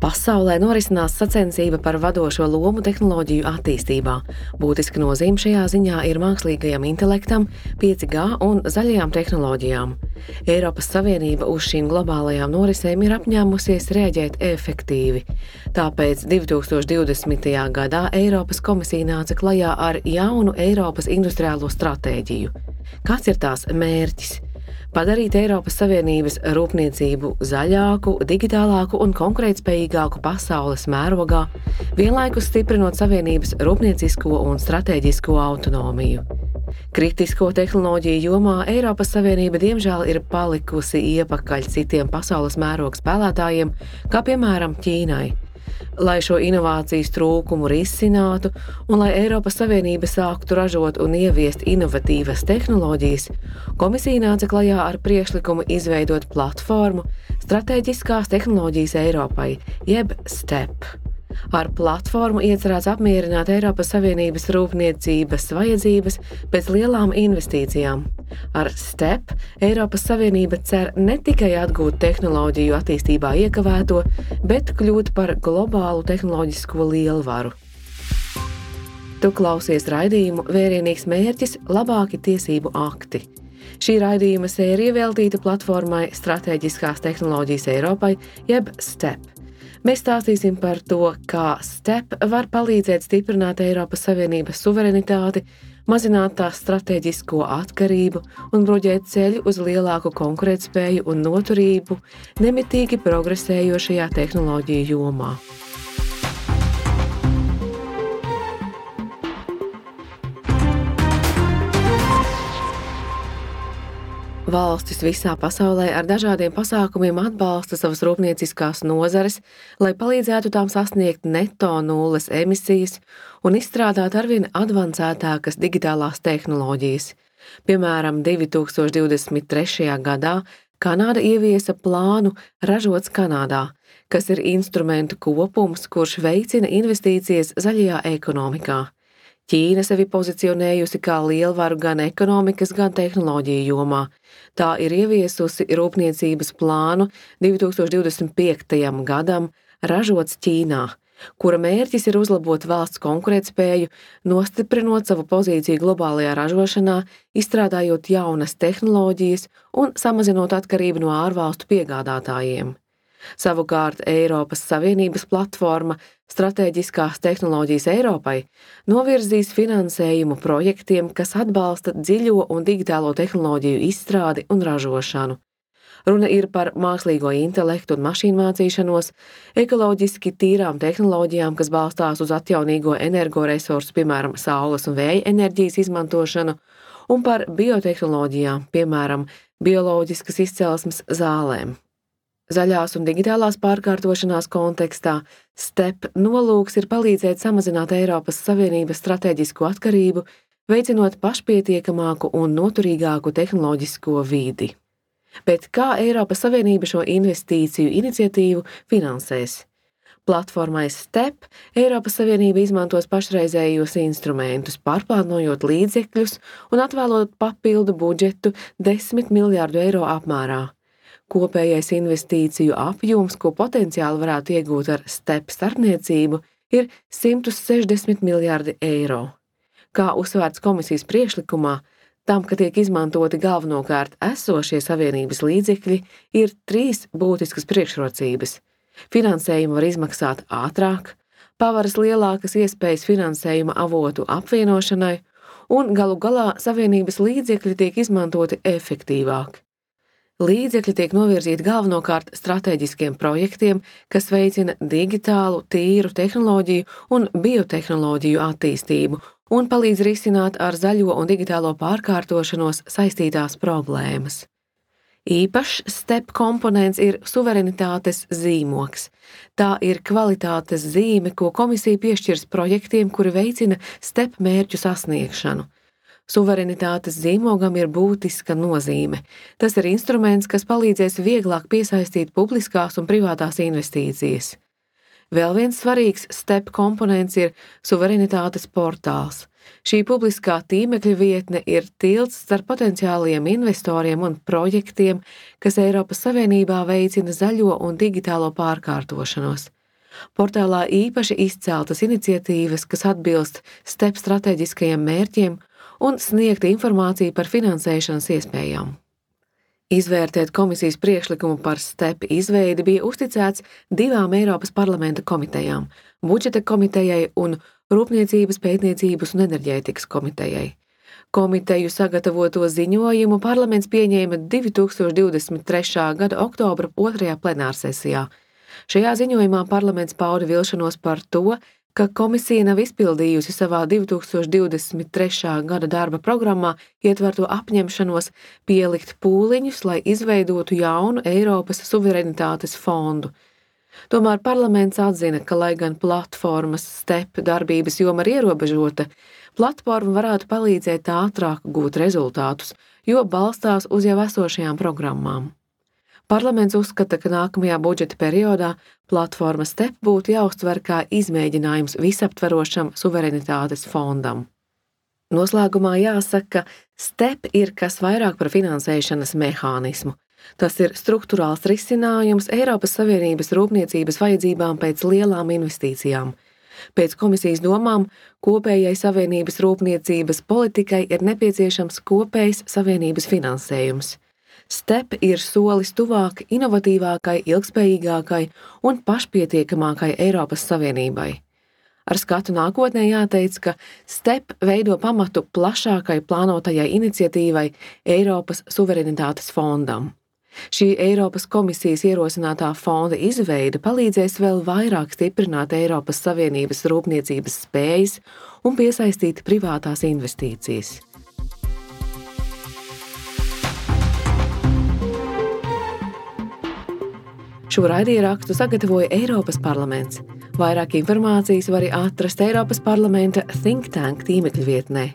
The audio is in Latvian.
Pasaulē norisinās sacensība par vadošo lomu tehnoloģiju attīstībā. Būtiska nozīme šajā ziņā ir mākslīgajam intelektam, 5G un zaļajām tehnoloģijām. Eiropas Savienība uz šīm globālajām norisēm ir apņēmusies rēģēt efektīvi. Tāpēc 2020. gadā Eiropas komisija nāca klajā ar jaunu Eiropas industriālo stratēģiju. Kāds ir tās mērķis? Padarīt Eiropas Savienības rūpniecību zaļāku, digitālāku un konkurētspējīgāku pasaules mērogā, vienlaikus stiprinot Savienības rūpniecisko un strateģisko autonomiju. Kritisko tehnoloģiju jomā Eiropas Savienība diemžēl ir palikusi iepakaļ citiem pasaules mēroga spēlētājiem, kā piemēram Ķīnai lai šo inovācijas trūkumu risinātu un lai Eiropas Savienība sāktu ražot un ieviest inovatīvas tehnoloģijas, komisija nāca klajā ar priekšlikumu izveidot platformu Stratēģiskās tehnoloģijas Eiropai, jeb STEP. Ar platformu iecerēts apmierināt Eiropas Savienības rūpniecības vajadzības pēc lielām investīcijām. Ar STEP Eiropas Savienība cer ne tikai atgūt tehnoloģiju attīstībā iekavēto, bet kļūt par globālu tehnoloģisko lielvaru. Tu klausies raidījumu Vērienīgs mērķis - labāki tiesību akti. Šī raidījuma sērija veltīta platformai Stratēģiskās tehnoloģijas Eiropai, jeb STEP. Mēs stāstīsim par to, kā STEP var palīdzēt stiprināt Eiropas Savienības suverenitāti, mazināt tās strateģisko atkarību un bruģēt ceļu uz lielāku konkurētspēju un noturību nemitīgi progresējošajā tehnoloģiju jomā. Valstis visā pasaulē ar dažādiem pasākumiem atbalsta savas rūpnieciskās nozares, lai palīdzētu tām sasniegt neto nulles emisijas un izstrādāt arvien avansētākas digitālās tehnoloģijas. Piemēram, 2023. gadā Kanāda ieviesa plānu Ražots Kanādā, kas ir instrumentu kopums, kurš veicina investīcijas zaļajā ekonomikā. Ķīna sevi pozicionējusi kā lielvaru gan ekonomikas, gan tehnoloģiju jomā. Tā ir ieviesusi rūpniecības plānu 2025. gadam ražots Ķīnā, kura mērķis ir uzlabot valsts konkurētspēju, nostiprinot savu pozīciju globālajā ražošanā, izstrādājot jaunas tehnoloģijas un samazinot atkarību no ārvalstu piegādātājiem. Savukārt Eiropas Savienības platforma Stratēģiskās tehnoloģijas Eiropai novirzīs finansējumu projektiem, kas atbalsta dziļo un digitālo tehnoloģiju izstrādi un ražošanu. Runa ir par mākslīgo intelektu un mašīnu mācīšanos, ekoloģiski tīrām tehnoloģijām, kas balstās uz atjaunīgo energoresursu, piemēram, saules un vēja enerģijas izmantošanu, un par biotehnoloģijām, piemēram, bioloģiskas izcelsmes zālēm. Zaļās un digitālās pārkārtošanās kontekstā STEP nolūks ir palīdzēt samazināt Eiropas Savienības strateģisko atkarību, veicinot pašpietiekamāku un noturīgāku tehnoloģisko vidi. Bet kā Eiropas Savienība šo investīciju iniciatīvu finansēs? Platformai STEP Eiropas Savienība izmantos pašreizējos instrumentus, pārplānojot līdzekļus un atvēlot papildu budžetu 10 miljārdu eiro apmērā. Kopējais investīciju apjoms, ko potenciāli varētu iegūt ar stepu starpniecību, ir 160 miljardi eiro. Kā uzsvērts komisijas priekšlikumā, tam, ka tiek izmantoti galvenokārt esošie savienības līdzekļi, ir trīs būtiskas priekšrocības. Finansējumu var izmaksāt ātrāk, pavaras lielākas iespējas finansējuma avotu apvienošanai, un galu galā savienības līdzekļi tiek izmantoti efektīvāk. Līdzekļi tiek novirzīti galvenokārt strateģiskiem projektiem, kas veicina digitālu, tīru tehnoloģiju un biotehnoloģiju attīstību un palīdz risināt ar zaļo un digitālo pārkārtošanos saistītās problēmas. Īpašs step komponents ir suverenitātes zīmoks. Tā ir kvalitātes zīme, ko komisija piešķirs projektiem, kuri veicina step mērķu sasniegšanu. Suverenitātes zīmogam ir būtiska nozīme. Tas ir instruments, kas palīdzēs vieglāk piesaistīt publiskās un privātās investīcijas. Vēl viens svarīgs step komponents ir suverenitātes portāls. Šī publiskā tīmekļa vietne ir tilts starp potenciāliem investoriem un projektiem, kas Eiropas Savienībā veicina zaļo un digitālo pārkārtošanos. Portālā īpaši izceltas iniciatīvas, kas atbilst STEP strateģiskajiem mērķiem un sniegt informāciju par finansēšanas iespējām. Izvērtēt komisijas priekšlikumu par STEP izveidi bija uzticēts divām Eiropas parlamenta komitejām - budžeta komitejai un Rūpniecības, pētniecības un enerģētikas komitejai. Komiteju sagatavoto ziņojumu parlaments pieņēma 2023. gada oktobra otrajā plenārsesijā. Šajā ziņojumā parlaments pauda vilšanos par to, ka komisija nav izpildījusi savā 2023. gada darba programmā ietverto apņemšanos pielikt pūliņus, lai izveidotu jaunu Eiropas suverenitātes fondu. Tomēr parlaments atzina, ka, lai gan platformas step darbības joma ir ierobežota, platforma varētu palīdzēt ātrāk gūt rezultātus, jo balstās uz jau esošajām programmām. Parlaments uzskata, ka nākamajā budžeta periodā platforma STEP būtu jāuztver kā izmēģinājums visaptverošam suverenitātes fondam. Noslēgumā jāsaka, ka STEP ir kas vairāk par finansēšanas mehānismu. Tas ir struktūrāls risinājums Eiropas Savienības rūpniecības vajadzībām pēc lielām investīcijām. Pēc komisijas domām, kopējai Savienības rūpniecības politikai ir nepieciešams kopējs Savienības finansējums. STEP ir solis tuvāk inovatīvākai, ilgspējīgākai un pašpietiekamākai Eiropas Savienībai. Ar skatu nākotnē jāteic, ka STEP veido pamatu plašākai plānotajai iniciatīvai Eiropas suverenitātes fondam. Šī Eiropas komisijas ierosinātā fonda izveide palīdzēs vēl vairāk stiprināt Eiropas Savienības rūpniecības spējas un piesaistīt privātās investīcijas. Šo raidierakstu sagatavoja Eiropas parlaments. Vairāk informācijas var atrast Eiropas parlamenta Think Tank tīmekļa vietnē.